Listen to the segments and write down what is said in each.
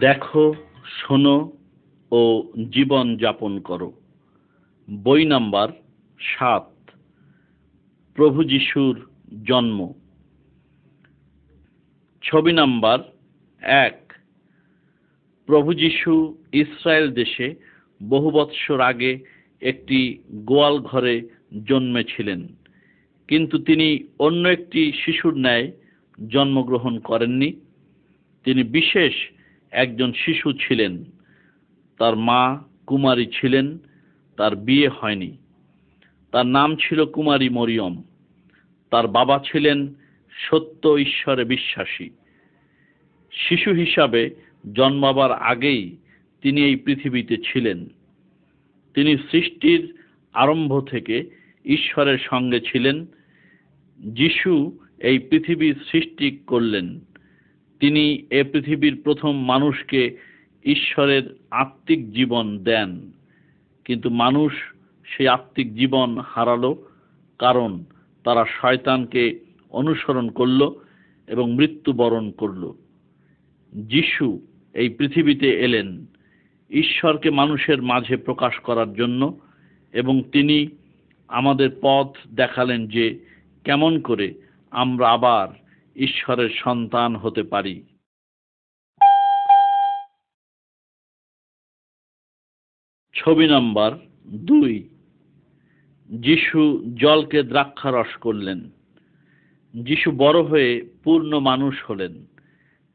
দেখো, শোনো ও জীবন যাপন করো। বই নাম্বার সাত, প্রভু যিশুর জন্ম। ছবি নাম্বার এক, প্রভু যিশু ইসরায়েল দেশে বহু বৎসর আগে একটি গোয়াল ঘরে জন্মেছিলেন। কিন্তু তিনি অন্য একটি শিশুর ন্যায় জন্মগ্রহণ করেননি। তিনি বিশেষ একজন শিশু ছিলেন, তার মা কুমারী ছিলেন, তার বিয়ে হয়নি। তার নাম ছিল কুমারী মরিয়ম। তার বাবা ছিলেন সত্য ঈশ্বরে বিশ্বাসী। শিশু হিসাবে জন্মাবার আগেই তিনি এই পৃথিবীতে ছিলেন। তিনি সৃষ্টির আরম্ভ থেকে ঈশ্বরের সঙ্গে ছিলেন। যিশু এই পৃথিবীর সৃষ্টি করলেন। তিনি এ পৃথিবীর প্রথম মানুষকে ঈশ্বরের আত্মিক জীবন দেন। কিন্তু মানুষ সেই আত্মিক জীবন হারালো কারণ তারা শয়তানকে অনুসরণ করল এবং মৃত্যুবরণ করল। যিশু এই পৃথিবীতে এলেন ঈশ্বরকে মানুষের মাঝে প্রকাশ করার জন্য এবং তিনি আমাদের পথ দেখালেন যে কেমন করে আমরা আবার ঈশ্বরের সন্তান হতে পারি। ছবি নাম্বার দুই। যিশু জলকে দ্রাক্ষারস করলেন। যিশু বড় হয়ে পূর্ণ মানুষ হলেন।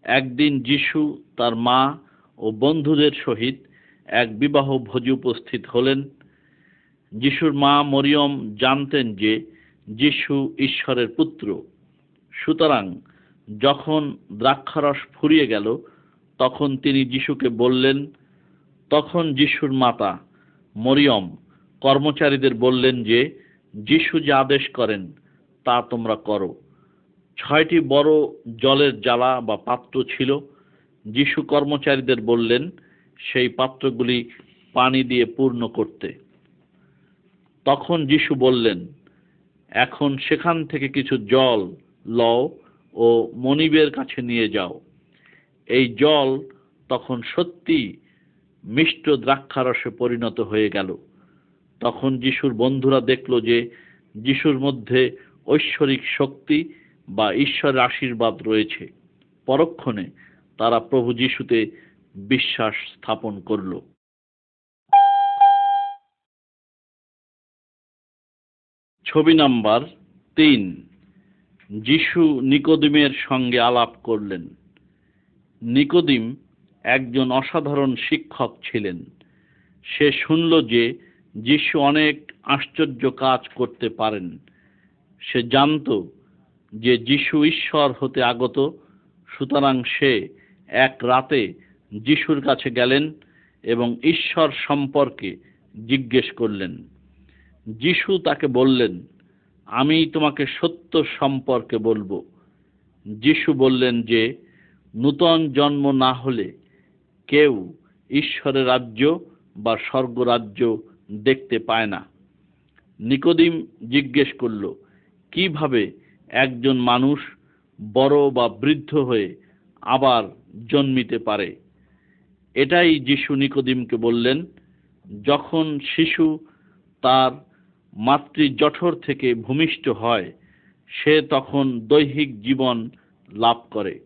একদিন যিশু তার মা ও বন্ধুদের সহিত এক বিবাহ ভোজে উপস্থিত হলেন। যিশুর মা মরিয়ম জানতেন যে যিশু ঈশ্বরের পুত্র। সুতরাং যখন দ্রাক্ষারস ফুরিয়ে গেল, তখন তিনি যিশুকে বললেন, তখন যিশুর মাতা মরিয়ম কর্মচারীদের বললেন যে, যিশু যে আদেশ করেন, তা তোমরা করো। ছয়টি বড় জলের জ্বালা বা পাত্র ছিল। যিশু কর্মচারীদের বললেন, সেই পাত্রগুলি পানি দিয়ে পূর্ণ করতে। তখন যিশু বললেন, এখন সেখান থেকে কিছু জল লও ও মনিবের কাছে নিয়ে যাও। এই জল তখন সত্যি মিষ্ট দ্রাক্ষারসে পরিণত হয়ে গেল। তখন যিশুর বন্ধুরা দেখল যে যিশুর মধ্যে ঐশ্বরিক শক্তি বা ঈশ্বরের আশীর্বাদ রয়েছে। পরক্ষণে তারা প্রভু যিশুতে বিশ্বাস স্থাপন করল। ছবি নাম্বার তিন। যিশু নিকোদিমের সঙ্গে আলাপ করলেন। নিকোদিম একজন অসাধারণ শিক্ষক ছিলেন। সে শুনল যে যিশু অনেক আশ্চর্য কাজ করতে পারেন। সে জানত যে যিশু ঈশ্বর হতে আগত, সুতরাং সে এক রাতে যিশুর কাছে গেলেন এবং ঈশ্বর সম্পর্কে জিজ্ঞেস করলেন। যিশু তাকে বললেন আমি তোমাকে সত্য সম্পর্কে বলব। যিশু বললেন যে, নূতন জন্ম না হলে কেউ ঈশ্বরের রাজ্য বা স্বর্গরাজ্য দেখতে পায় না। নিকোদিম জিজ্ঞেস করল, কীভাবে একজন মানুষ বড় বা বৃদ্ধ হয়ে আবার জন্মিতে পারে? এটাই যিশু নিকোদিমকে বললেন, যখন শিশু তার মাতৃ জঠর থেকে ভূমিষ্ঠ হয়, সে তখন দৈহিক জীবন লাভ করে।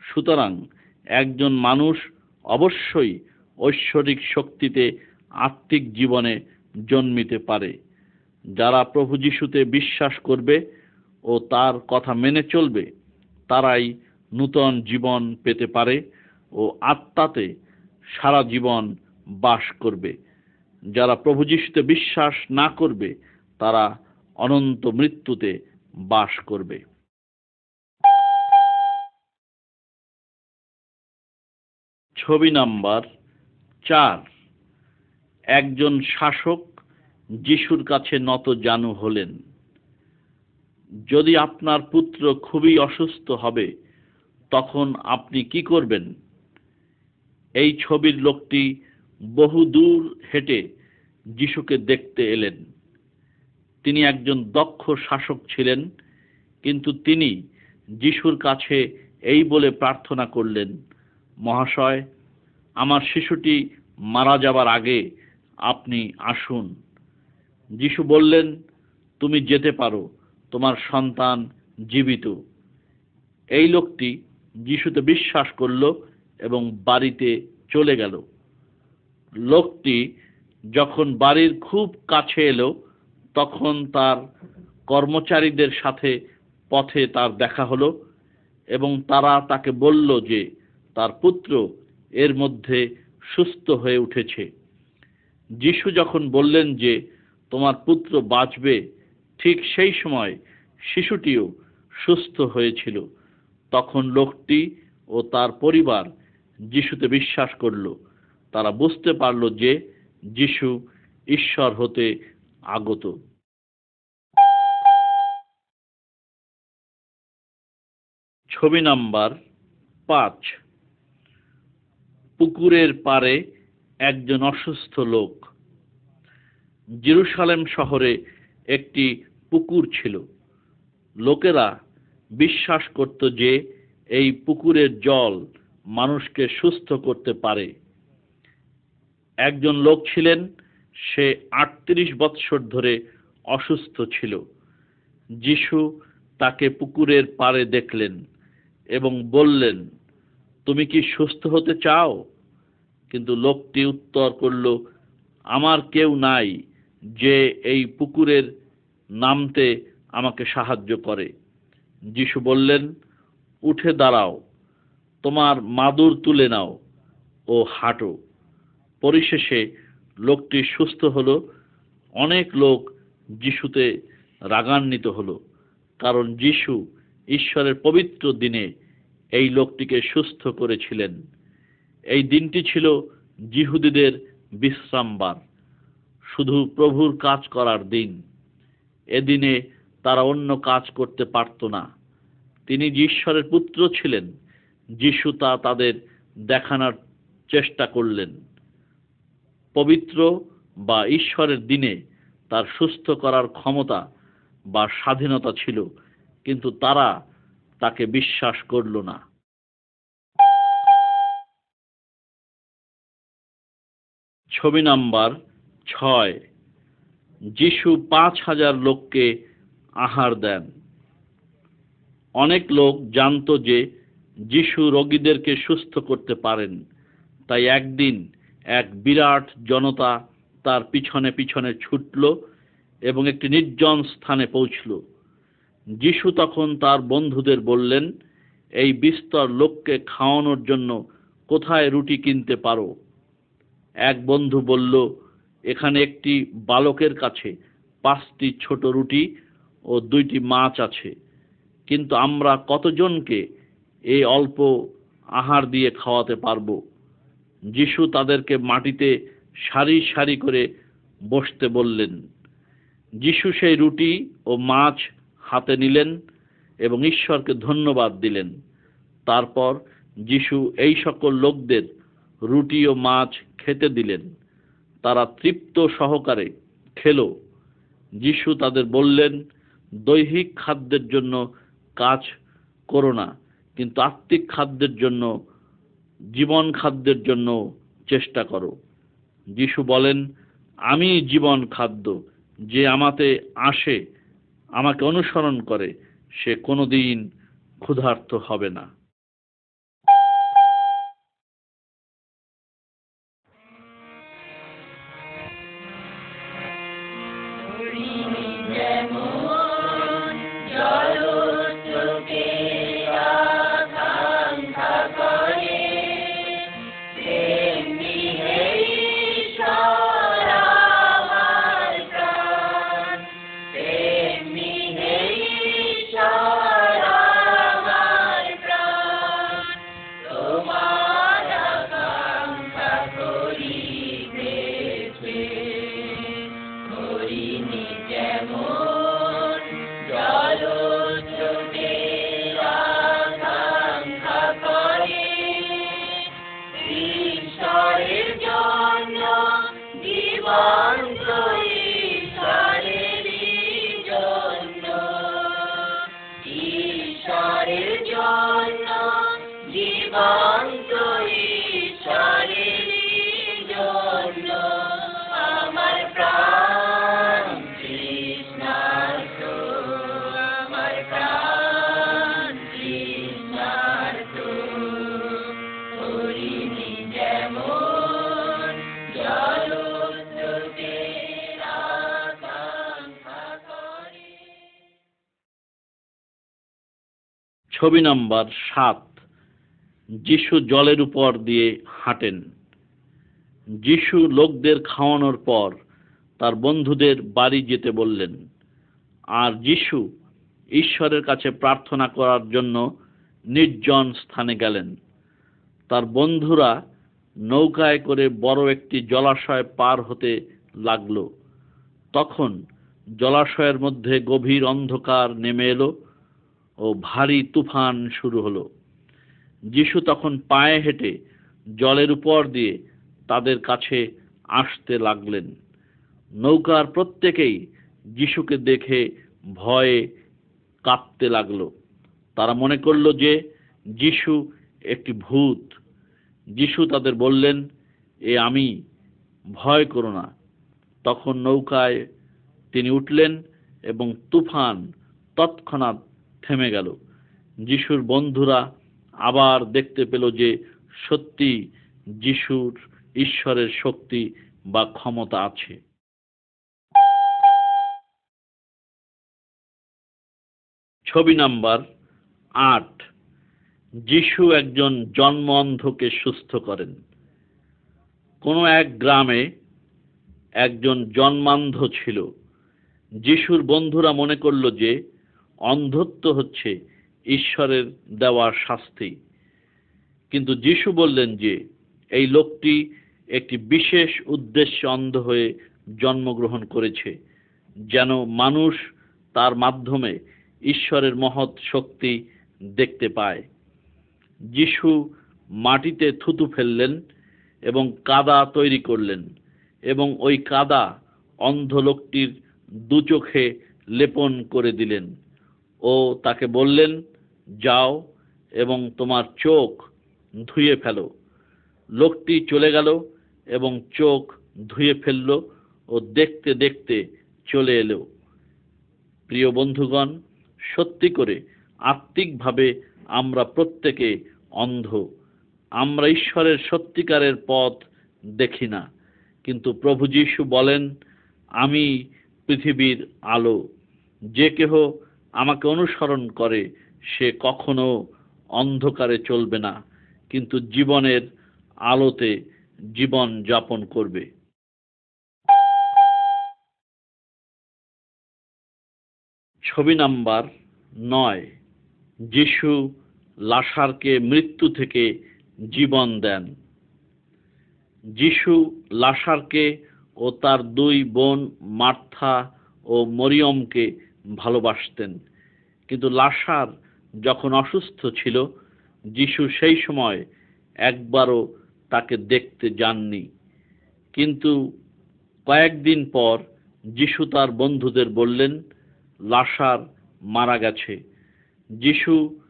সুতরাং একজন মানুষ অবশ্যই ঐশ্বরিক শক্তিতে আত্মিক জীবনে জন্মিতে পারে। যারা প্রভু যিশুতে বিশ্বাস করবে ও তার কথা মেনে চলবে, তারাই নূতন জীবন পেতে পারে ও আত্মাতে সারা জীবন বাস করবে। যারা প্রভু যিশুতে বিশ্বাস না করবে, তারা অনন্ত মৃত্যুতে বাস করবে। ছবি নাম্বার চার। একজন শাসক যিশুর কাছে নত জানু হলেন। যদি আপনার পুত্র খুবই অসুস্থ হবে, তখন আপনি কি করবেন? এই ছবির লোকটি বহু দূর হেঁটে যিশুকে দেখতে এলেন। তিনি একজন দক্ষ শাসক ছিলেন, কিন্তু তিনি যিশুর কাছে এই বলে প্রার্থনা করলেন, মহাশয়, আমার শিশুটি মারা যাবার আগে আপনি আসুন। যিশু বললেন, তুমি যেতে পারো, তোমার সন্তান জীবিত। এই লোকটি যিশুতে বিশ্বাস করল এবং বাড়িতে চলে গেল। লোকটি যখন বাড়ির খুব কাছে এলো, তখন তার কর্মচারীদের সাথে পথে তার দেখা হলো এবং তারা তাকে বলল যে তার পুত্র এর মধ্যে সুস্থ হয়ে উঠেছে। যিশু যখন বললেন যে তোমার পুত্র বাঁচবে, ঠিক সেই সময় শিশুটিও সুস্থ হয়েছিল। তখন লোকটি ও তার পরিবার যিশুতে বিশ্বাস করল। তারা বুঝতে পারল যে যিশু ঈশ্বর হতে আগত। ছবি নাম্বার পাঁচ। পুকুরের পারে একজন অসুস্থ লোক। জেরুসালেম শহরে একটি পুকুর ছিল। লোকেরা বিশ্বাস করত যে এই পুকুরের জল মানুষকে সুস্থ করতে পারে। একজন লোক ছিলেন, সে আটত্রিশ বৎসর ধরে অসুস্থ ছিল। যিশু তাকে পুকুরের পাড়ে দেখলেন এবং বললেন, তুমি কি সুস্থ হতে চাও? কিন্তু লোকটি উত্তর করল, আমার কেউ নাই যে এই পুকুরের নামতে আমাকে সাহায্য করে। যিশু বললেন, উঠে দাঁড়াও, তোমার মাদুর তুলে নাও ও হাঁটো। পরিশেষে লোকটি সুস্থ হলো। অনেক লোক যিশুতে রাগান্বিত হলো, কারণ যিশু ঈশ্বরের পবিত্র দিনে এই লোকটিকে সুস্থ করেছিলেন। এই দিনটি ছিল জিহুদীদের বিশ্রামবার, শুধু প্রভুর কাজ করার দিন। এদিনে তারা অন্য কাজ করতে পারত না। তিনি ঈশ্বরের পুত্র ছিলেন, যিশু তা তাদের দেখানোর চেষ্টা করলেন। পবিত্র বা ঈশ্বরের দিনে তার সুস্থ করার ক্ষমতা বা স্বাধীনতা ছিল, কিন্তু তারা তাকে বিশ্বাস করল না। ছবি নাম্বার ছয়, যিশু পাঁচ হাজার লোককে আহার দেন। অনেক লোক জানত যে যিশু রোগীদেরকে সুস্থ করতে পারেন, তাই একদিন এক বিরাট জনতা তার পিছনে পিছনে ছুটল এবং একটি নির্জন স্থানে পৌঁছল। যিশু তখন তার বন্ধুদের বললেন, এই বিস্তর লোককে খাওয়ানোর জন্য কোথায় রুটি কিনতে পারো? এক বন্ধু বলল, এখানে একটি বালকের কাছে পাঁচটি ছোট রুটি ও দুইটি মাছ আছে, কিন্তু আমরা কতজনকে এই অল্প আহার দিয়ে খাওয়াতে পারব? যিশু তাদেরকে মাটিতে সারি সারি করে বসতে বললেন। যিশু সেই রুটি ও মাছ হাতে নিলেন এবং ঈশ্বরকে ধন্যবাদ দিলেন। তারপর যিশু এই সকল লোকদের রুটি ও মাছ খেতে দিলেন। তারা তৃপ্ত সহকারে খেল। যিশু তাদের বললেন, দৈহিক খাদ্যের জন্য কাজ করো না, কিন্তু আত্মিক খাদ্যের জন্য জীবন খাদ্যের জন্য চেষ্টা করো। যিশু বলেন, আমি জীবন খাদ্য, যে আমাতে আসে, আমাকে অনুসরণ করে, সে কোনোদিন ক্ষুধার্ত হবে না। ছবি নাম্বার সাত, যিশু জলের উপর দিয়ে হাঁটেন। যিশু লোকদের খাওয়ানোর পর তার বন্ধুদের বাড়ি যেতে বললেন, আর যিশু ঈশ্বরের কাছে প্রার্থনা করার জন্য নির্জন স্থানে গেলেন। তার বন্ধুরা নৌকায় করে বড় একটি জলাশয় পার হতে লাগল। তখন জলাশয়ের মধ্যে গভীর অন্ধকার নেমে এলো। ও ভারী তুফান শুরু হলো। যিশু তখন পায়ে হেঁটে জলের উপর দিয়ে তাদের কাছে আসতে লাগলেন। নৌকার প্রত্যেকেই যিশুকে দেখে ভয়ে কাঁপতে লাগল। তারা মনে করল যে যিশু একটি ভূত। যিশু তাদের বললেন, এ আমি, ভয় করো না। তখন নৌকায় তিনি উঠলেন এবং তুফান তৎক্ষণাৎ থেমে গেল। যিশুর বন্ধুরা আবার দেখতে পেল যে সত্যি যিশুর ঈশ্বরের শক্তি বা ক্ষমতা আছে। ছবি নাম্বার আট। যিশু একজন জন্ম অন্ধকে সুস্থ করেন। কোনো এক গ্রামে একজন জন্মান্ধ ছিল। যিশুর বন্ধুরা মনে করল যে অন্ধত্ব হচ্ছে ঈশ্বরের দেওয়ার শাস্তি। কিন্তু যিশু বললেন যে, এই লোকটি একটি বিশেষ উদ্দেশ্যে অন্ধ হয়ে জন্মগ্রহণ করেছে, যেন মানুষ তার মাধ্যমে ঈশ্বরের মহৎ শক্তি দেখতে পায়। যিশু মাটিতে থুতু ফেললেন এবং কাদা তৈরি করলেন এবং ওই কাদা অন্ধ লোকটির দু চোখে লেপন করে দিলেন। ও তাকে বললেন, যাও এবং তোমার চোখ ধুয়ে ফেলো। লোকটি চলে গেল এবং চোখ ধুয়ে ফেলল ও দেখতে দেখতে চলে এলো। প্রিয় বন্ধুগণ, সত্যি করে আত্মিকভাবে আমরা প্রত্যেকে অন্ধ। আমরা ঈশ্বরের সত্যিকারের পথ দেখি না। কিন্তু প্রভু যীশু বলেন, আমি পৃথিবীর আলো। যে কেহ আমাকে অনুসরণ করে, সে কখনো অন্ধকারে চলবে না, কিন্তু জীবনের আলোতে জীবন যাপন করবে। ছবি নাম্বার নয়, যিশু লাসারকে মৃত্যু থেকে জীবন দেন। যিশু লাসারকে ও তার দুই বোন মার্থা ও মরিয়মকে ভালোবাসতেন। কিন্তু লাসার যখন অসুস্থ ছিল, যিশু সেই সময় একবারও তাকে দেখতে যাননি। কিন্তু কয়েকদিন পর যিশু তার বন্ধুদের বললেন, লাসার মারা গেছে। যিশু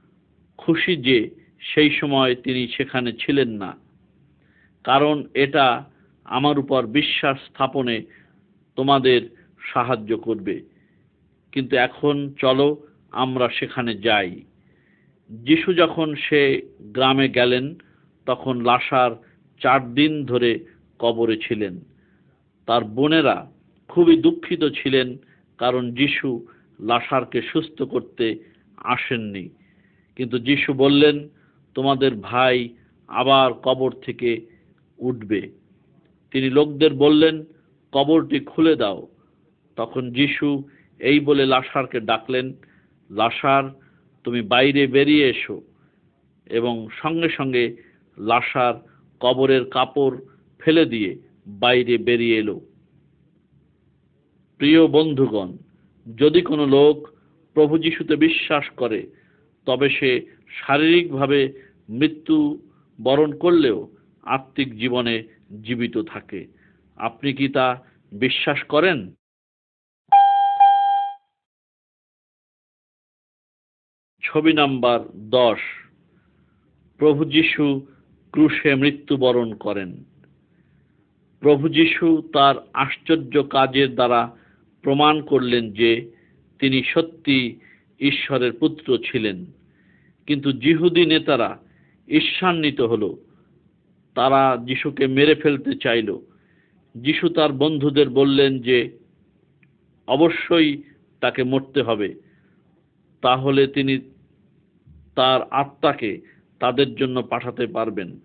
খুশি যে সেই সময় তিনি সেখানে ছিলেন না। কারণ এটা আমার উপর বিশ্বাস স্থাপনে তোমাদের সাহায্য করবে। কিন্তু এখন চলো আমরা সেখানে যাই। যিশু যখন সে গ্রামে গেলেন, তখন লাসার চার দিন ধরে কবরে ছিলেন। তার বোনেরা খুবই দুঃখিত ছিলেন, কারণ যিশু লাসারকে সুস্থ করতে আসেননি। কিন্তু যিশু বললেন, তোমাদের ভাই আবার কবর থেকে উঠবে। তিনি লোকদের বললেন, কবরটি খুলে দাও। তখন যিশু এই বলে লাসারকে ডাকলেন, লাসার, তুমি বাইরে বেরিয়ে এসো। এবং সঙ্গে সঙ্গে লাসার কবরের কাপড় ফেলে দিয়ে বাইরে বেরিয়ে এলো। প্রিয় বন্ধুগণ, যদি কোনো লোক প্রভু যিশুতে বিশ্বাস করে, তবে সে শারীরিকভাবে মৃত্যু বরণ করলেও আত্মিক জীবনে জীবিত থাকে। আপনি কি তা বিশ্বাস করেন? ছবি নাম্বার দশ। প্রভু যিশু ক্রুশে মৃত্যুবরণ করেন। প্রভু যিশু তার আশ্চর্য কাজের দ্বারা প্রমাণ করলেন যে তিনি সত্যি ঈশ্বরের পুত্র ছিলেন। কিন্তু জিহুদি নেতারা ঈর্ষান্বিত হল। তারা যিশুকে মেরে ফেলতে চাইল। যিশু তার বন্ধুদের বললেন যে, অবশ্যই তাকে মরতে হবে। তাহলে তিনি তার আত্মাকে তাদের জন্য পাঠাতে পারবেন।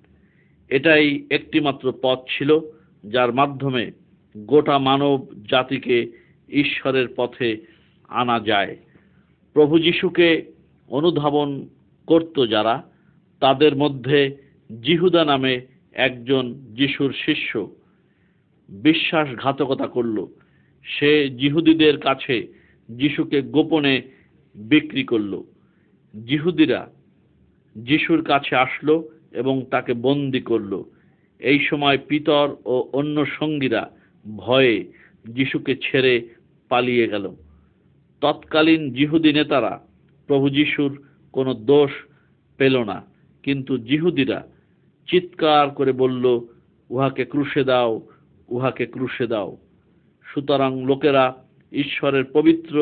এটাই একটিমাত্র পথ ছিল, যার মাধ্যমে গোটা মানব জাতিকে ঈশ্বরের পথে আনা যায়। প্রভু যিশুকে অনুধাবন করত যারা, তাদের মধ্যে জিহুদা নামে একজন যিশুর শিষ্য বিশ্বাসঘাতকতা করল। সে জিহুদীদের কাছে যিশুকে গোপনে বিক্রি করল। জিহুদিরা যিশুর কাছে আসলো এবং তাকে বন্দি করল। এই সময় পিতর ও অন্য সঙ্গীরা ভয়ে যিশুকে ছেড়ে পালিয়ে গেল। তৎকালীন জিহুদি নেতারা প্রভু যিশুর কোনো দোষ পেল না, কিন্তু জিহুদিরা চিৎকার করে বলল, উহাকে ক্রুশে দাও, উহাকে ক্রুশে দাও। সুতরাং লোকেরা ঈশ্বরের পবিত্র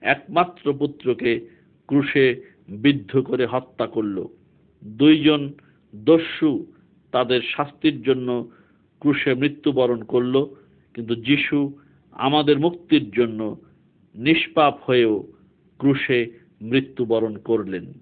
একমাত্র পুত্রকে ক্রুশে বিদ্ধ করে হত্যা করল। দুইজন দস্যু তাদের শাস্তির জন্য ক্রুশে মৃত্যুবরণ করল, কিন্তু যিশু আমাদের মুক্তির জন্য নিষ্পাপ হয়েও ক্রুশে মৃত্যুবরণ করলেন।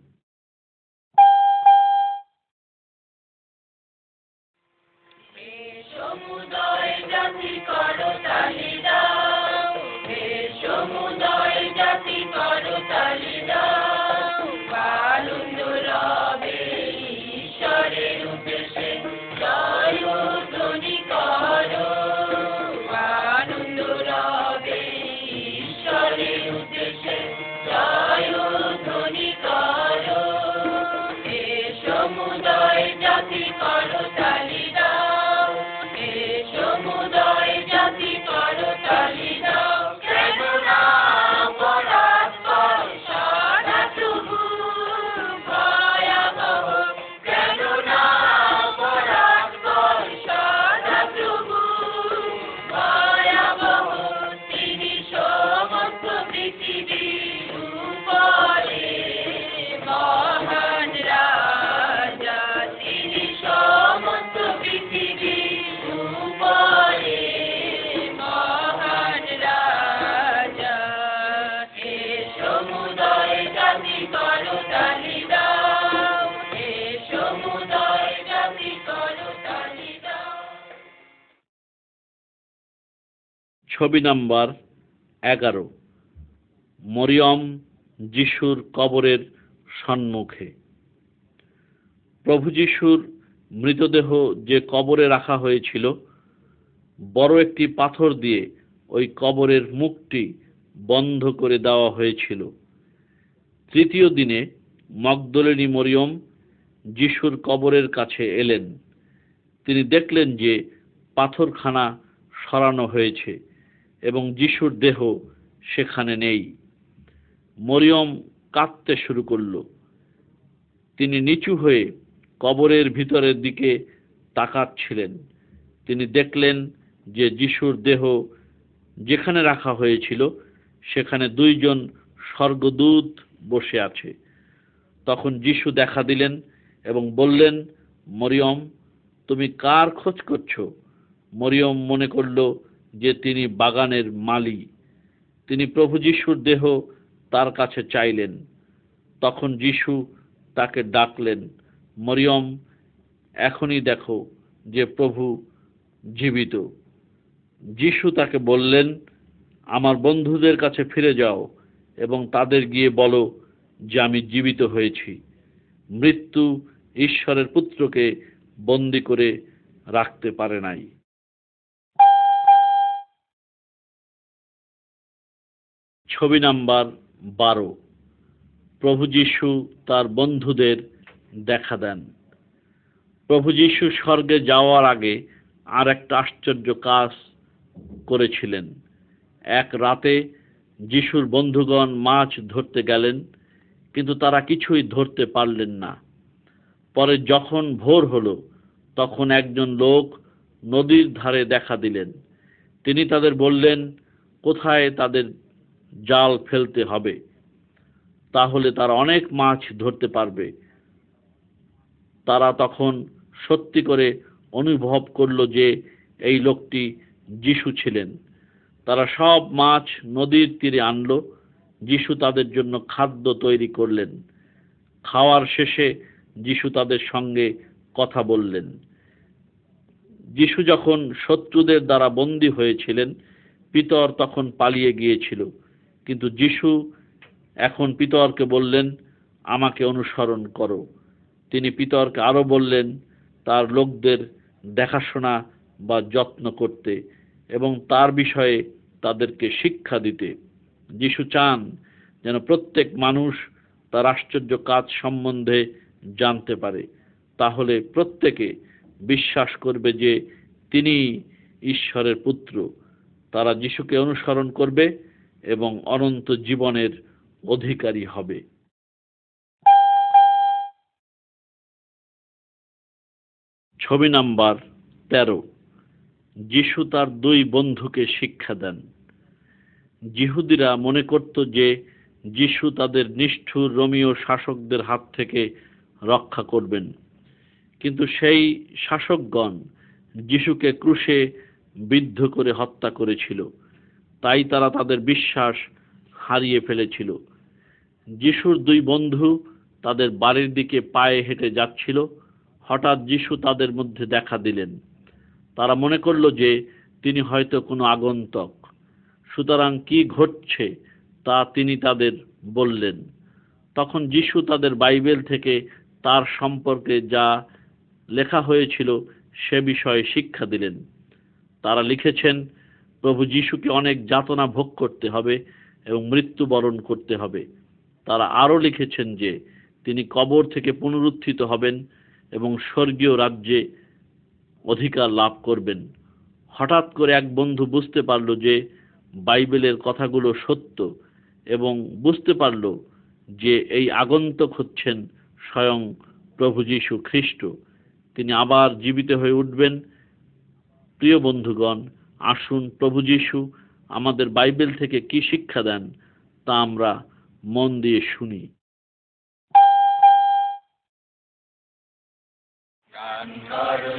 ছবি নাম্বার এগারো। মরিয়ম যিশুর কবরের সম্মুখে। প্রভু যিশুর মৃতদেহ যে কবরে রাখা হয়েছিল, বড় একটি পাথর দিয়ে ওই কবরের মুখটি বন্ধ করে দেওয়া হয়েছিল। তৃতীয় দিনে মগদলিনী মরিয়ম যিশুর কবরের কাছে এলেন। তিনি দেখলেন যে পাথরখানা সরানো হয়েছে। এবং যিশুর দেহ সেখানে নেই। মরিয়ম কাঁদতে শুরু করল। তিনি নিচু হয়ে কবরের ভিতরের দিকে তাকাচ্ছিলেন। তিনি দেখলেন যে যিশুর দেহ যেখানে রাখা হয়েছিল, সেখানে দুইজন স্বর্গদূত বসে আছে। তখন যিশু দেখা দিলেন এবং বললেন, মরিয়ম, তুমি কার খোঁজ করছ? মরিয়ম মনে করল যে তিনি বাগানের মালি তিনি প্রভু যিশুর দেহ তার কাছে চাইলেন। তখন যিশু তাকে ডাকলেন, মরিয়ম, এখনই দেখো যে প্রভু জীবিত। যিশু তাকে বললেন, আমার বন্ধুদের কাছে ফিরে যাও এবং তাদের গিয়ে বলো যে আমি জীবিত হয়েছি। মৃত্যু ঈশ্বরের পুত্রকে বন্দি করে রাখতে পারে নাই। ছবি নাম্বার বারো। প্রভু যিশু তার বন্ধুদের দেখা দেন। প্রভু যিশু স্বর্গে যাওয়ার আগে আর একটা আশ্চর্য কাজ করেছিলেন। এক রাতে যিশুর বন্ধুগণ মাছ ধরতে গেলেন, কিন্তু তারা কিছুই ধরতে পারলেন না। পরে যখন ভোর হলো, তখন একজন লোক নদীর ধারে দেখা দিলেন। তিনি তাদের বললেন, কোথায় তাদের জাল ফেলতে হবে, তাহলে তারা অনেক মাছ ধরতে পারবে। তারা তখন সত্যি করে অনুভব করল যে এই লোকটি যিশু ছিলেন। তারা সব মাছ নদীর তীরে আনলো, যিশু তাদের জন্য খাদ্য তৈরি করলেন। খাওয়ার শেষে যিশু তাদের সঙ্গে কথা বললেন। যিশু যখন শত্রুদের দ্বারা বন্দী হয়েছিলেন, পিতর তখন পালিয়ে গিয়েছিল। কিন্তু যিশু এখন পিতরকে বললেন, আমাকে অনুসরণ করো। তিনি পিতরকে আরও বললেন, তার লোকদের দেখাশোনা বা যত্ন করতে এবং তার বিষয়ে তাদেরকে শিক্ষা দিতে। যিশু চান যেন প্রত্যেক মানুষ তার আশ্চর্য কাজ সম্বন্ধে জানতে পারে। তাহলে প্রত্যেকে বিশ্বাস করবে যে তিনি ঈশ্বরের পুত্র। তারা যিশুকে অনুসরণ করবে এবং অনন্ত জীবনের অধিকারী হবে। ছবি নাম্বার তেরো। যিশু তার দুই বন্ধুকে শিক্ষা দেন। জিহুদিরা মনে করত যে যিশু তাদের নিষ্ঠুর রোমীয় শাসকদের হাত থেকে রক্ষা করবেন। কিন্তু সেই শাসকগণ যিশুকে ক্রুশে বিদ্ধ করে হত্যা করেছিল। তাই তারা তাদের বিশ্বাস হারিয়ে ফেলেছিল। যিশুর দুই বন্ধু তাদের বাড়ির দিকে পায়ে হেঁটে যাচ্ছিল। হঠাৎ যিশু তাদের মধ্যে দেখা দিলেন। তারা মনে করল যে তিনি হয়তো কোনো আগন্তক। সুতরাং কি ঘটছে তা তিনি তাদের বললেন। তখন যিশু তাদের বাইবেল থেকে তার সম্পর্কে যা লেখা হয়েছিল সে বিষয়ে শিক্ষা দিলেন। তারা লিখেছেন প্রভু যিশুকে অনেক যাতনা ভোগ করতে হবে এবং মৃত্যুবরণ করতে হবে। তারা আরও লিখেছেন যে, তিনি কবর থেকে পুনরুত্থিত হবেন এবং স্বর্গীয় রাজ্যে অধিকার লাভ করবেন। হঠাৎ করে এক বন্ধু বুঝতে পারল যে, বাইবেলের কথাগুলো সত্য এবং বুঝতে পারল যে এই আগন্তক হচ্ছেন স্বয়ং প্রভু যীশু খ্রিস্ট। তিনি আবার জীবিত হয়ে উঠবেন। প্রিয় বন্ধুগণ আসুন প্রভু যীশু, আমাদের বাইবেল থেকে কি শিক্ষা দেন তা আমরা মন দিয়ে শুনি। করো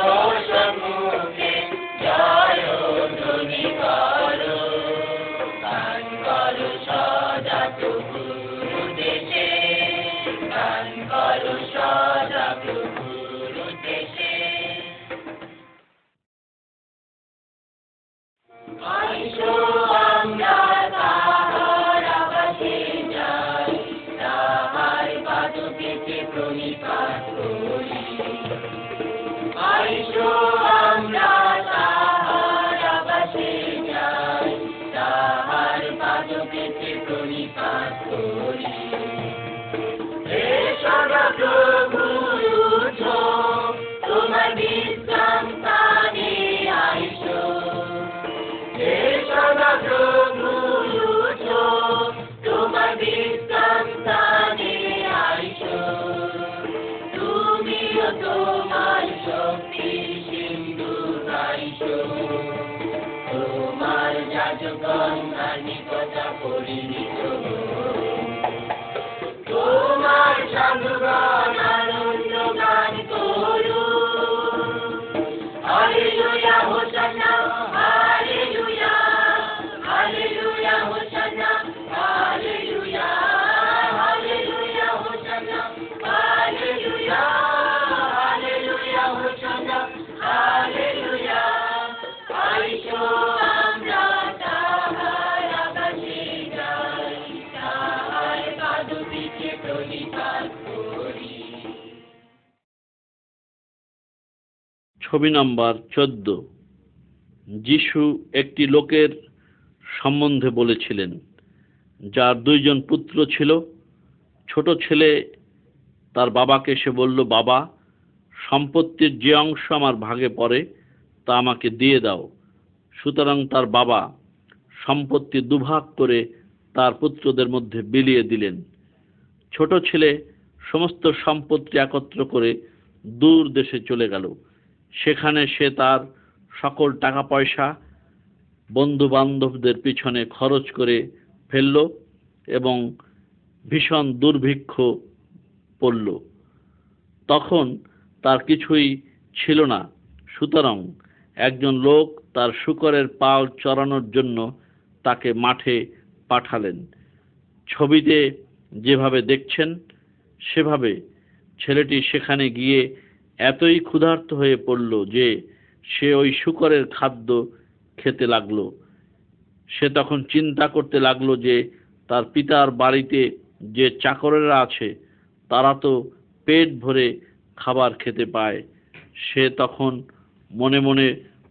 তোর যাজগণ নিকটা তোমার সাধুগান ছবি নাম্বার চোদ্দ। যিশু একটি লোকের সম্বন্ধে বলেছিলেন, যার দুইজন পুত্র ছিল, ছোট ছেলে তার বাবাকে সে বলল, বাবা, সম্পত্তির যে অংশ আমার ভাগে পড়ে, তা আমাকে দিয়ে দাও। সুতরাং তার বাবা সম্পত্তি দুভাগ করে তার পুত্রদের মধ্যে বিলিয়ে দিলেন। ছোট ছেলে সমস্ত সম্পত্তি একত্র করে দূর দেশে চলে গেল। সেখানে সে তার সকল টাকা পয়সা বন্ধু বান্ধবদের পিছনে খরচ করে ফেলল এবং ভীষণ দুর্ভিক্ষ পড়ল। তখন তার কিছুই ছিল না। সুতরাং একজন লোক তার শুকরের পাল চড়ানোর জন্য তাকে মাঠে পাঠালেন। ছবিতে যেভাবে দেখছেন, সেভাবে ছেলেটি সেখানে গিয়ে এতই ক্ষুধার্ত হয়ে পড়ল যে সে ওই শুকরের খাদ্য খেতে লাগল। সে তখন চিন্তা করতে লাগল যে তার পিতার বাড়িতে যে চাকরেরা আছে, তারা তো পেট ভরে খাবার খেতে পায়। সে তখন মনে মনে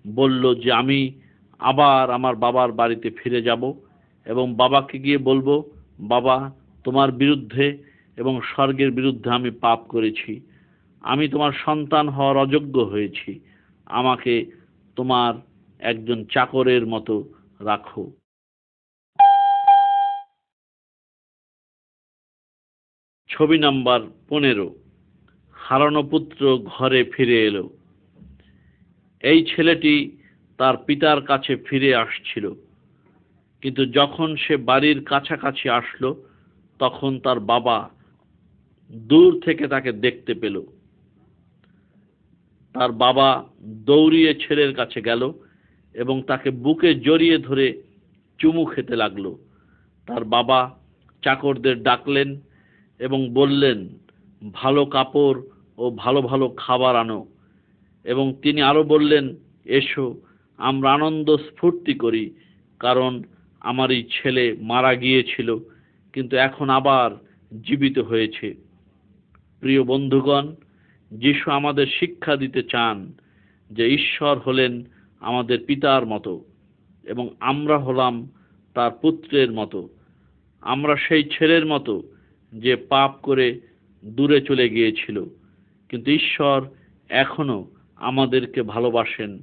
বলল যে আমি আবার আমার বাবার বাড়িতে ফিরে যাব এবং বাবাকে গিয়ে বলব, বাবা, তোমার বিরুদ্ধে এবং স্বর্গের বিরুদ্ধে আমি পাপ করেছি। আমি তোমার সন্তান হওয়ার অযোগ্য হয়েছি। আমাকে তোমার একজন চাকরের মতো রাখো। ছবি নাম্বার পনেরো। হারানো পুত্র ঘরে ফিরে এলো। এই ছেলেটি তার পিতার কাছে ফিরে আসছিল। কিন্তু যখন সে বাড়ির কাছাকাছি আসলো, তখন তার বাবা দূর থেকে তাকে দেখতে পেল। তার বাবা দৌড়িয়ে ছেলের কাছে গেল এবং তাকে বুকে জড়িয়ে ধরে চুমু খেতে লাগল। তার বাবা চাকরদের ডাকলেন এবং বললেন, ভালো কাপড় ও ভালো ভালো খাবার আনো। এবং তিনি আরও বললেন, এসো, আমরা আনন্দ স্ফূর্তি করি, কারণ আমার এই ছেলে মারা গিয়েছিল, কিন্তু এখন আবার জীবিত হয়েছে। প্রিয় বন্ধুগণ যিশু আমাদের শিক্ষা দিতে চান যে ঈশ্বর হলেন আমাদের পিতার মতো এবং আমরা হলাম তার পুত্রের মতো। আমরা সেই ছেলের মতো যে পাপ করে দূরে চলে গিয়েছিল। কিন্তু ঈশ্বর এখনও আমাদেরকে ভালোবাসেন।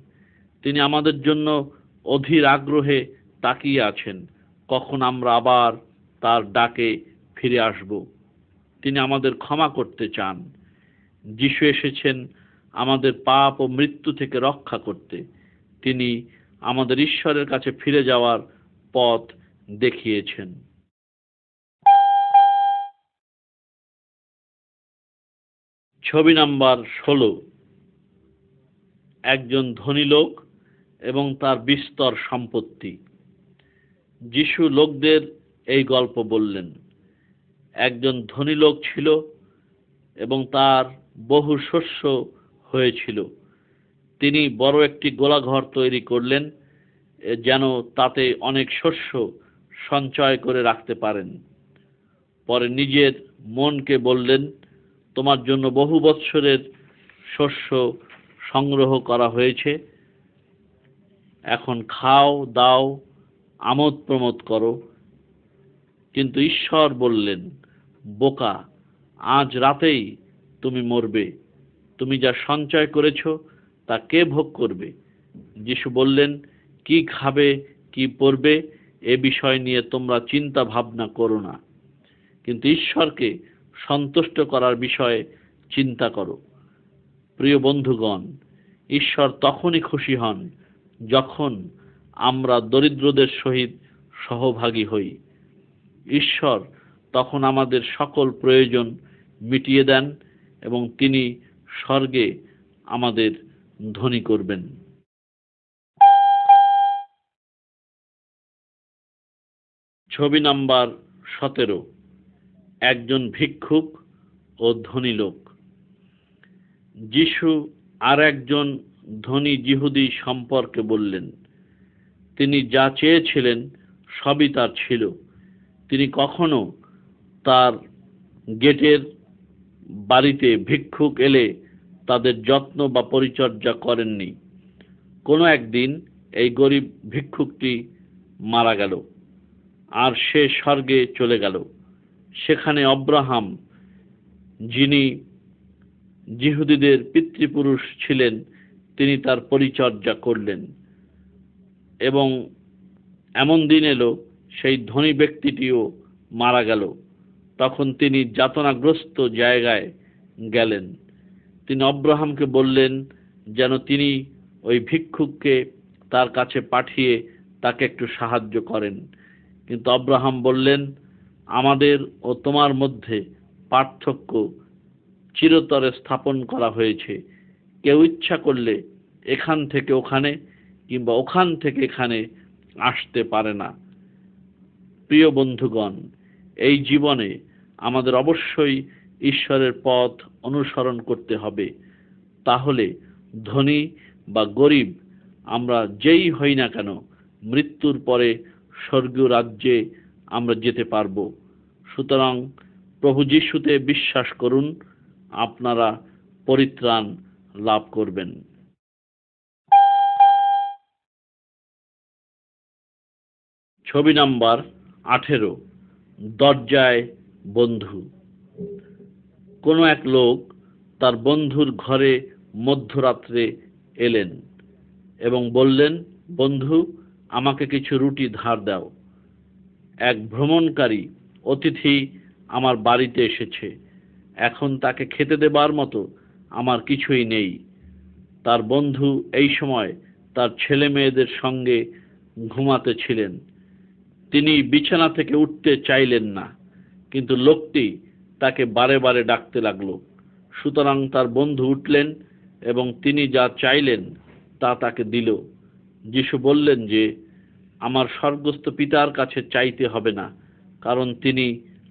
তিনি আমাদের জন্য অধীর আগ্রহে তাকিয়ে আছেন। কখন আমরা আবার তার ডাকে ফিরে আসব। তিনি আমাদের ক্ষমা করতে চান। যিশু এসেছেন আমাদের পাপ ও মৃত্যু থেকে রক্ষা করতে। তিনি আমাদের ঈশ্বরের কাছে ফিরে যাওয়ার পথ দেখিয়েছেন। ছবি নাম্বার ষোলো। একজন ধনী লোক এবং তার বিস্তর সম্পত্তি। যিশু লোকদের এই গল্প বললেন। একজন ধনী লোক ছিল এবং তার বহু শস্য হয়েছিল। তিনি বড় একটি গোলাঘর তৈরি করলেন যেন তাতে অনেক শস্য সঞ্চয় করে রাখতে পারেন। পরে নিজের মনকে বললেন, তোমার জন্য বহু বৎসরের শস্য সংগ্রহ করা হয়েছে। এখন খাও, দাও, আমোদ প্রমোদ করো। কিন্তু ঈশ্বর বললেন, বোকা, আজ রাতেই তুমি মরবে। তুমি যা সঞ্চয় করেছ, তা কে ভোগ করবে? যিশু বললেন, কি খাবে, কি পরবে, এ বিষয় নিয়ে তোমরা চিন্তা ভাবনা করো না। কিন্তু ঈশ্বরকে সন্তুষ্ট করার বিষয়ে চিন্তা করো। প্রিয় বন্ধুগণ, ঈশ্বর তখনই খুশি হন যখন আমরা দরিদ্রদের সহিত সহভাগী হই। ঈশ্বর তখন আমাদের সকল প্রয়োজন মিটিয়ে দেন এবং তিনি স্বর্গে আমাদের ধনী করবেন। ছবি নাম্বার সতেরো, একজন ভিক্ষুক ও ধনী লোক। যিশু আর একজন ধনী জিহুদি সম্পর্কে বললেন, তিনি যা চেয়েছিলেন সবই তার ছিল। তিনি কখনো তার গেটের বাড়িতে ভিক্ষুক এলে তাদের যত্ন বা পরিচর্যা করেননি। কোনো একদিন এই গরিব ভিক্ষুকটি মারা গেল আর সে স্বর্গে চলে গেল। সেখানে অব্রাহাম, যিনি জিহুদীদের পিতৃপুরুষ ছিলেন, তিনি তার পরিচর্যা করলেন এবং এমন দিন এলো সেই ধনী ব্যক্তিটিও মারা গেল। তখন তিনি যাতনাগ্রস্ত জায়গায় গেলেন। তিনি অব্রাহামকে বললেন, যেন তিনি ওই ভিক্ষুককে তার কাছে পাঠিয়ে তাকে একটু সাহায্য করেন। কিন্তু অব্রাহাম বললেন, আমাদের ও তোমার মধ্যে পার্থক্য চিরতরে স্থাপন করা হয়েছে। কেউ ইচ্ছা করলে এখান থেকে ওখানে কিংবা ওখান থেকে এখানে আসতে পারে না। প্রিয় বন্ধুগণ এই জীবনে আমাদের অবশ্যই ঈশ্বরের পথ অনুসরণ করতে হবে। তাহলে ধনী বা গরিব আমরা যেই হই না কেন, মৃত্যুর পরে স্বর্গীয় রাজ্যে আমরা যেতে পারব। সুতরাং প্রভু যিশুতে বিশ্বাস করুন, আপনারা পরিত্রাণ লাভ করবেন। ছবি নাম্বার আঠেরো। দরজায় বন্ধু। কোনো এক লোক তার বন্ধুর ঘরে মধ্যরাত্রে এলেন এবং বললেন, বন্ধু, আমাকে কিছু রুটি ধার দাও। এক ভ্রমণকারী অতিথি আমার বাড়িতে এসেছে। এখন তাকে খেতে দেবার মতো আমার কিছুই নেই। তার বন্ধু এই সময় তার ছেলে মেয়েদের সঙ্গে ঘুমাতে ছিলেন। তিনি বিছানা থেকে উঠতে চাইলেন না, কিন্তু লোকটি তাকে বারে বারে ডাকতে লাগল। সুতরাং তার বন্ধু উঠলেন এবং তিনি যা চাইলেন তা তাকে দিল। যিশু বললেন যে, আমার স্বর্গস্থ পিতার কাছে চাইতে হবে না, কারণ তিনি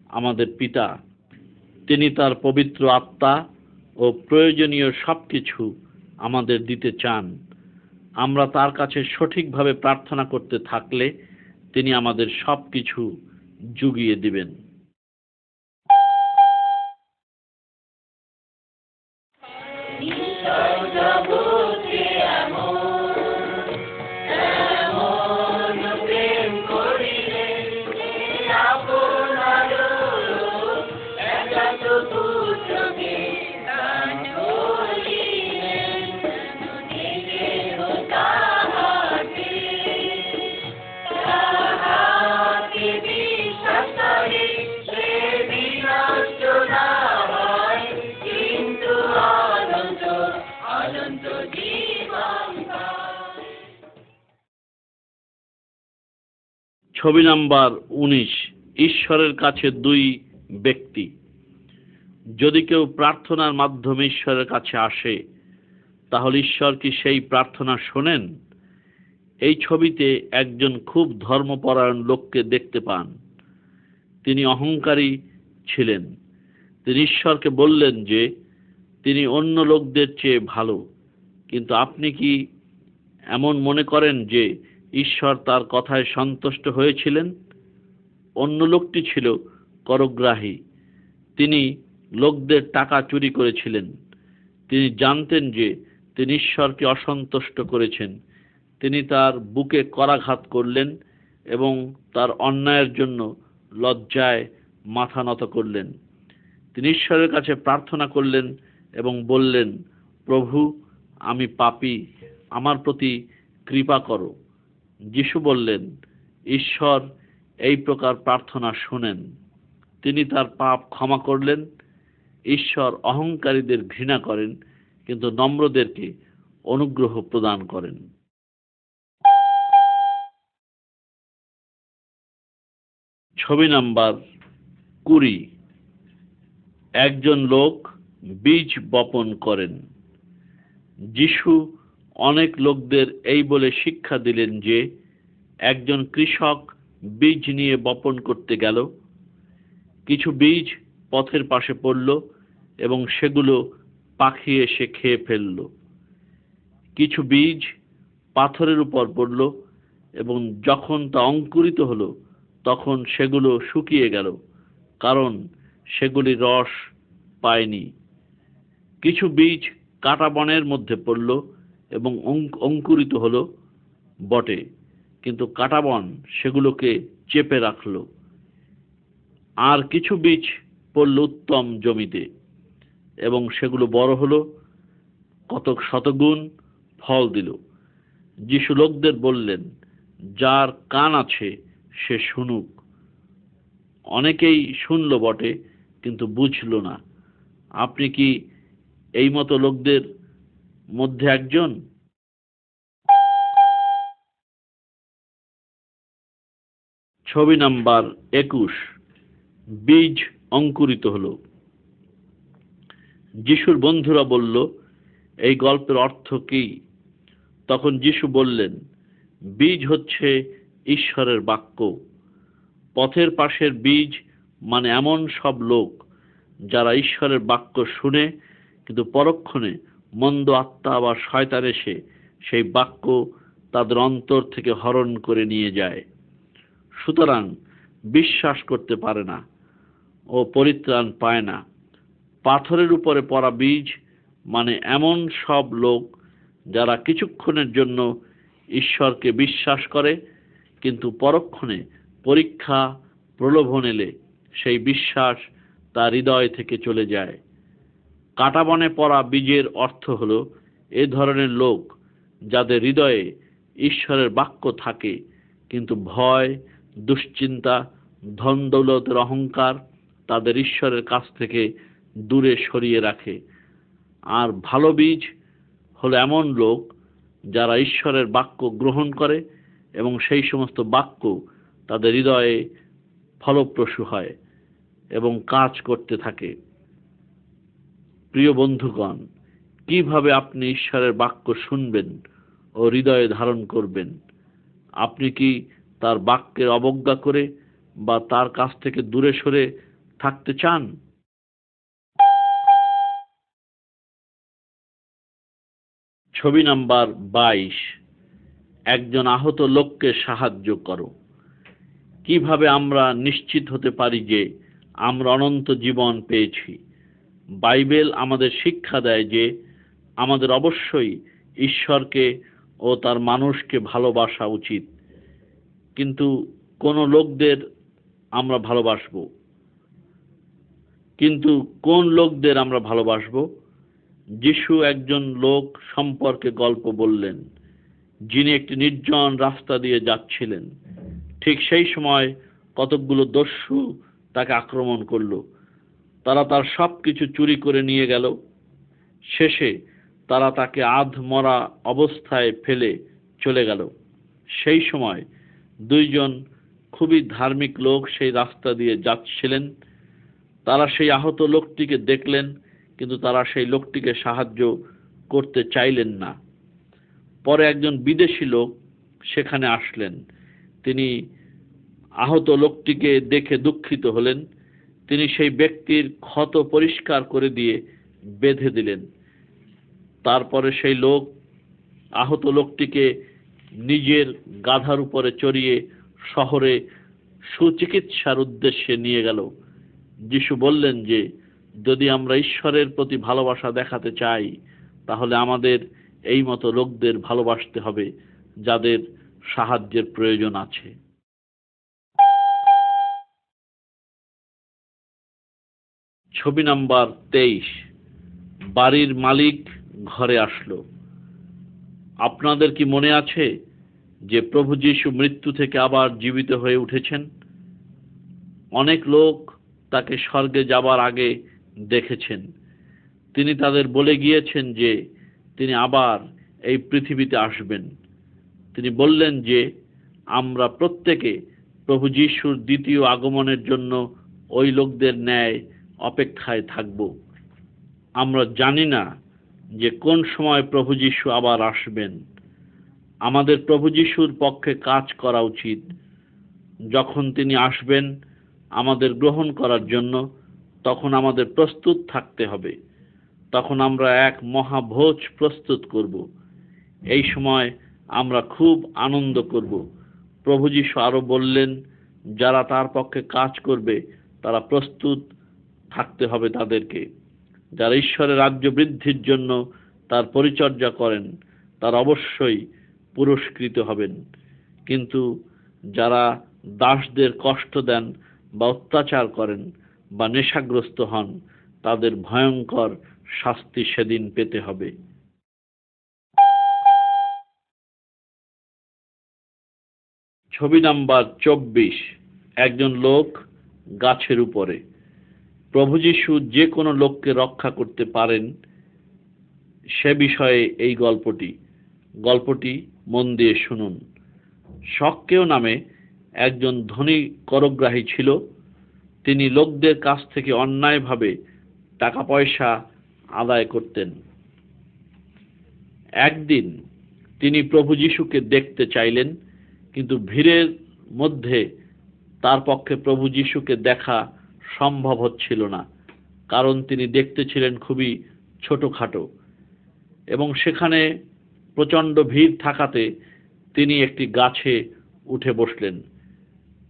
আমাদের পিতা। তিনি তার পবিত্র আত্মা ও প্রয়োজনীয় সব কিছু আমাদের দিতে চান। আমরা তার কাছে সঠিকভাবে প্রার্থনা করতে থাকলে তিনি আমাদের সব কিছু জুগিয়ে দিবেন। ছবি নাম্বার উনিশ, ঈশ্বরের কাছে দুই ব্যক্তি। যদি কেউ প্রার্থনার মাধ্যমে ঈশ্বরের কাছে আসে, তাহলে ঈশ্বর কি সেই প্রার্থনা শোনেন? এই ছবিতে একজন খুব ধর্মপরায়ণ লোককে দেখতে পান। তিনি অহংকারী ছিলেন। তিনি ঈশ্বরকে বললেন যে, তিনি অন্য লোকদের চেয়ে ভালো। কিন্তু আপনি কি এমন মনে করেন যে ঈশ্বর তার কথায় সন্তুষ্ট হয়েছিলেন। অন্য লোকটি ছিল করগ্রাহী। তিনি লোকদের টাকা চুরি করেছিলেন। তিনি জানতেন যে তিনি ঈশ্বরকে অসন্তুষ্ট করেছেন। তিনি তার বুকে করাঘাত করলেন এবং তার অন্যায়ের জন্য লজ্জায় মাথা নত করলেন। তিনি ঈশ্বরের কাছে প্রার্থনা করলেন এবং বললেন, প্রভু, আমি পাপি, আমার প্রতি কৃপা করো। যিশু বললেন, ঈশ্বর এই প্রকার প্রার্থনা শুনেন। তিনি তার পাপ ক্ষমা করলেন, ঈশ্বর অহংকারীদের ঘৃণা করেন, কিন্তু নম্রদেরকে অনুগ্রহ প্রদান করেন। ছবি নাম্বার কুড়ি। একজন লোক বীজ বপন করেন। যিশু অনেক লোকদের এই বলে শিক্ষা দিলেন যে, একজন কৃষক বীজ নিয়ে বপন করতে গেল। কিছু বীজ পথের পাশে পড়ল এবং সেগুলো পাখি এসে খেয়ে ফেলল। কিছু বীজ পাথরের উপর পড়ল এবং যখন তা অঙ্কুরিত হলো, তখন সেগুলো শুকিয়ে গেল, কারণ সেগুলি রস পায়নি। কিছু বীজ কাটা বনের মধ্যে পড়ল এবং অঙ্কুরিত হলো বটে। কিন্তু কাটা বন সেগুলোকে চেপে রাখল। আর কিছু বীজ পড়ল উত্তম জমিতে এবং সেগুলো বড় হলো, কতক শতগুণ ফল দিল। যিশু লোকদের বললেন, যার কান আছে, সে শুনুক। অনেকেই শুনল বটে, কিন্তু বুঝলো না। আপনি কি এই মতো লোকদের মধ্যে একজন? ছবি নাম্বার একুশ। বীজ অঙ্কুরিত হলো। যিশুর বন্ধুরা বলল, এই গল্পের অর্থ কি? তখন যিশু বললেন, বীজ হচ্ছে ঈশ্বরের বাক্য। পথের পাশের বীজ মানে এমন সব লোক যারা ঈশ্বরের বাক্য শুনে কিন্তু পরক্ষণে মন্দ আত্মা বা শয়তান এসে সেই বাক্য তাদের অন্তর থেকে হরণ করে নিয়ে যায়। সুতরাং বিশ্বাস করতে পারে না ও পরিত্রাণ পায় না। পাথরের উপরে পড়া বীজ মানে এমন সব লোক যারা কিছুক্ষণের জন্য ঈশ্বরকে বিশ্বাস করে, কিন্তু পরক্ষণে পরীক্ষা প্রলোভন এলে সেই বিশ্বাস তার হৃদয় থেকে চলে যায়। কাটাবনে পড়া বীজের অর্থ হলো এ ধরনের লোক যাদের হৃদয়ে ঈশ্বরের বাক্য থাকে, কিন্তু ভয়, দুশ্চিন্তা, ধন দৌলতের অহংকার তাদের ঈশ্বরের কাছ থেকে দূরে সরিয়ে রাখে। আর ভালো বীজ হলো এমন লোক যারা ঈশ্বরের বাক্য গ্রহণ করে এবং সেই সমস্ত বাক্য তাদের হৃদয়ে ফলপ্রসূ হয় এবং কাজ করতে থাকে। প্রিয় বন্ধুগণ, কীভাবে আপনি ঈশ্বরের বাক্য শুনবেন ও হৃদয়ে ধারণ করবেন? আপনি কি তার বাক্যের অবজ্ঞা করে বা তার কাছ থেকে দূরে সরে থাকতে চান? ছবি নাম্বার বাইশ, একজন আহত লোককে সাহায্য করো। কীভাবে আমরা নিশ্চিত হতে পারি যে আমরা অনন্ত জীবন পেয়েছি? বাইবেল আমাদের শিক্ষা দেয় যে আমাদের অবশ্যই ঈশ্বরকে ও তার মানুষকে ভালোবাসা উচিত। কিন্তু কোন লোকদের আমরা ভালোবাসবো। কিন্তু কোন লোকদের আমরা ভালোবাসব? যিশু একজন লোক সম্পর্কে গল্প বললেন, যিনি একটি নির্জন রাস্তা দিয়ে যাচ্ছিলেন। ঠিক সেই সময় কতকগুলো দস্যু তাকে আক্রমণ করল। তারা তার সব কিছু চুরি করে নিয়ে গেল। শেষে তারা তাকে আধ মরা অবস্থায় ফেলে চলে গেল। সেই সময় দুইজন খুবই ধার্মিক লোক সেই রাস্তা দিয়ে যাচ্ছিলেন। তারা সেই আহত লোকটিকে দেখলেন, কিন্তু তারা সেই লোকটিকে সাহায্য করতে চাইলেন না। পরে একজন বিদেশি লোক সেখানে আসলেন। তিনি আহত লোকটিকে দেখে দুঃখিত হলেন। তিনি সেই ব্যক্তির ক্ষত পরিষ্কার করে দিয়ে বেঁধে দিলেন। তারপরে সেই লোক, আহত লোকটিকে নিজের গাধার উপরে চড়িয়ে শহরে সুচিকিৎসার উদ্দেশ্যে নিয়ে গেল। যিশু বললেন যে, যদি আমরা ঈশ্বরের প্রতি ভালোবাসা দেখাতে চাই, তাহলে আমাদের এই মতো লোকদের ভালোবাসতে হবে যাদের সাহায্যের প্রয়োজন আছে। ছবি নাম্বার তেইশ। বাড়ির মালিক ঘরে আসলো। আপনাদের কি মনে আছে যে প্রভু যীশু মৃত্যু থেকে আবার জীবিত হয়ে উঠেছেন? অনেক লোক তাকে স্বর্গে যাবার আগে দেখেছেন। তিনি তাদের বলে গিয়েছেন যে তিনি আবার এই পৃথিবীতে আসবেন। তিনি বললেন যে, আমরা প্রত্যেকে প্রভু যীশুর দ্বিতীয় আগমনের জন্য ওই লোকদের ন্যায় অপেক্ষায় থাকব। আমরা জানি না যে কোন সময় প্রভু যীশু আবার আসবেন। আমাদের প্রভু যীশুর পক্ষে কাজ করা উচিত। যখন তিনি আসবেন আমাদের গ্রহণ করার জন্য, তখন আমাদের প্রস্তুত থাকতে হবে। তখন আমরা এক মহাভোজ প্রস্তুত করব। এই সময় আমরা খুব আনন্দ করব। প্রভু যীশু আরও বললেন, যারা তার পক্ষে কাজ করবে, তারা প্রস্তুত থাকতে হবে তাদেরকে। যারা ঈশ্বরের রাজ্য বৃদ্ধির জন্য তার পরিচর্যা করেন, তারা অবশ্যই পুরস্কৃত হবেন। কিন্তু যারা দাসদের কষ্ট দেন বা অত্যাচার করেন বা নেশাগ্রস্ত হন, তাদের ভয়ঙ্কর শাস্তি সেদিন পেতে হবে। ছবি নাম্বার চব্বিশ, একজন লোক গাছের উপরে। প্রভু যীশু যে কোনো লোককে রক্ষা করতে পারেন, সে বিষয়ে এই গল্পটি। গল্পটি মন দিয়ে শুনুন। শক্কেও নামে একজন ধনী করগ্রাহী ছিল। তিনি লোকদের কাছ থেকে অন্যায়ভাবে টাকা পয়সা আদায় করতেন। একদিন তিনি প্রভু যীশুকে দেখতে চাইলেন, কিন্তু ভিড়ের মধ্যে তার পক্ষে প্রভু যীশুকে দেখা সম্ভব হচ্ছিল না, কারণ তিনি দেখতে ছিলেন খুবই ছোটখাটো এবং সেখানে প্রচণ্ড ভিড় থাকাতে তিনি একটি গাছে উঠে বসলেন।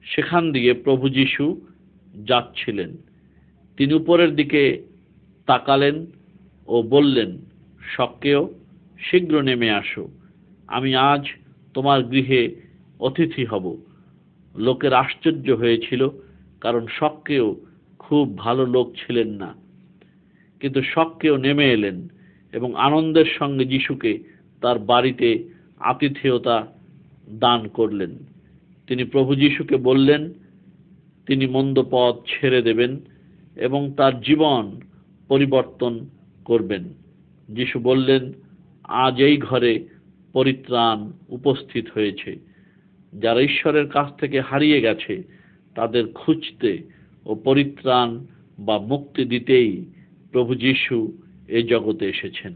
সেখান দিয়ে প্রভু যীশু যাচ্ছিলেন। তিনি উপরের দিকে তাকালেন ও বললেন সক্কেও শীঘ্র নেমে আসো। আমি আজ তোমার গৃহে অতিথি হব। লোকের আশ্চর্য হয়েছিল, কারণ সক্কেও খুব ভালো লোক ছিলেন না। কিন্তু সক্কেও নেমে এলেন এবং আনন্দের সঙ্গে যিশুকে তার বাড়িতে আতিথেয়তা দান করলেন। তিনি প্রভু যিশুকে বললেন, তিনি মন্দ পথ ছেড়ে দেবেন এবং তার জীবন পরিবর্তন করবেন। যিশু বললেন, আজ এই ঘরে পরিত্রাণ উপস্থিত হয়েছে। যারা ঈশ্বরের কাছ থেকে হারিয়ে গেছে, তাদের খুঁজতে ও পরিত্রাণ বা মুক্তি দিতেই প্রভু যীশু এই জগতে এসেছেন।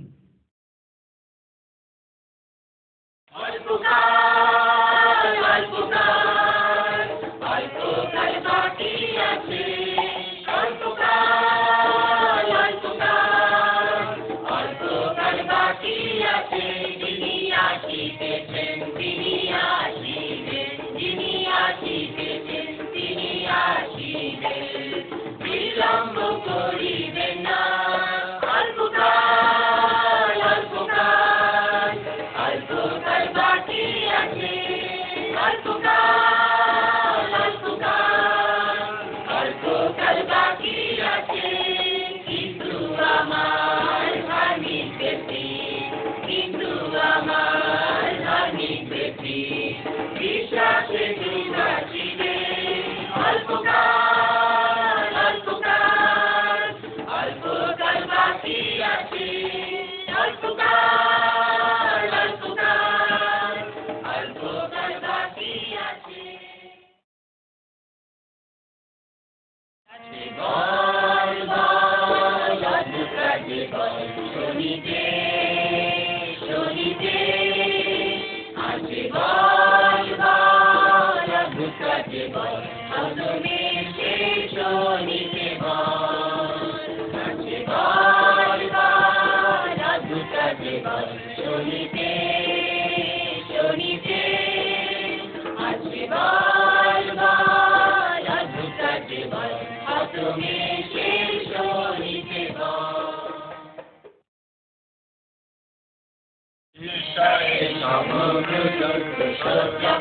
Hallelujah.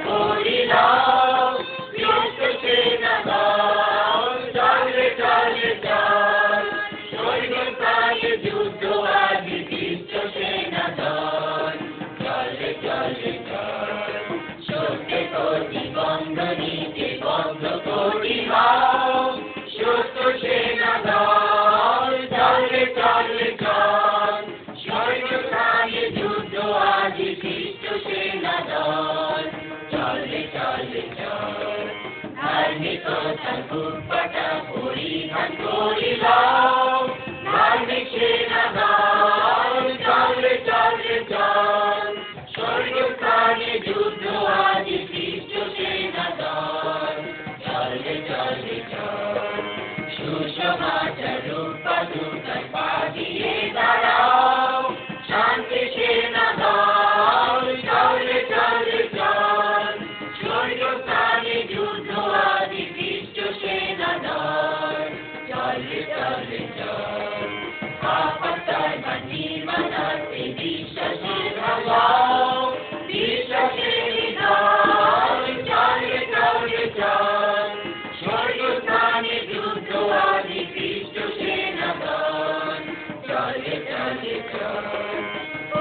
করিলাম ধার্মিক সেনা দল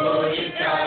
পরিত্রাণে শিরস্থান